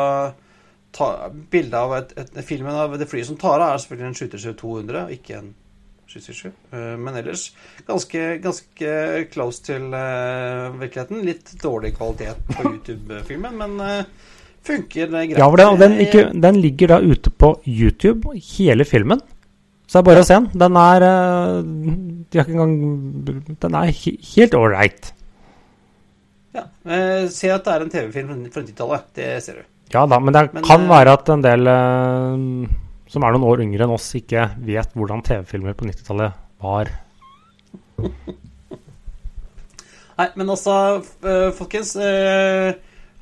ta, Bildet av et, et, filmen av det flyet som tar av, er selvfølgelig en 737 200, og ikke en 777. Eh, men ellers ganske, ganske close til eh, virkeligheten. Litt dårlig kvalitet på YouTube-filmen, men eh, funker greit. Ja, det, og den, ikke, den ligger da ute på YouTube, hele filmen. Så det er bare å se den. Den er eh, De har ikke engang Den er helt ålreit. Ja, eh, Se at det er en TV-film fra 90-tallet. Det ser du. Ja da, men det Men, kan eh, være at en del eh, som er noen år yngre enn oss, ikke vet hvordan TV-filmer på 90-tallet var. Nei, men altså, eh, folkens uh,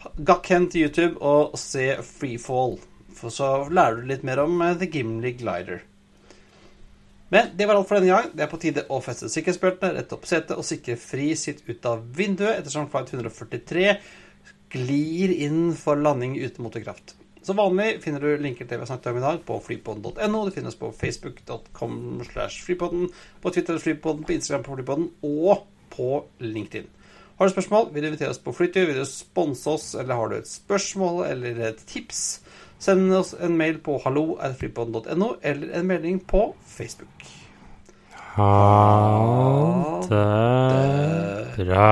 Gakk hen til YouTube og se Freefall. For så lærer du litt mer om eh, The Gimli Glider. Men det var alt for denne gang. Det er på tide å feste sikkerhetsbeltene, rette opp setet og sikre fri sitt ut av vinduet ettersom flight 143 glir inn for landing uten motorkraft. Som vanlig finner du linker til vi har snakket om i dag på flypodden.no. Det finnes på facebook.com slash flypodden, på Twitter flypodden, på Instagram på flypodden og på LinkedIn. Har du spørsmål, vil du invitere oss på flytur, vil du sponse oss, eller har du et spørsmål eller et tips, send oss en mail på hallo.flypodden.no, eller en melding på Facebook. Ha det bra.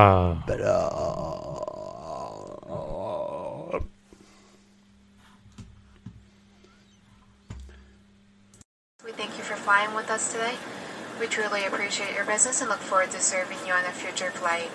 We thank you for flying with us today. We truly appreciate your business and look forward to serving you on a future flight.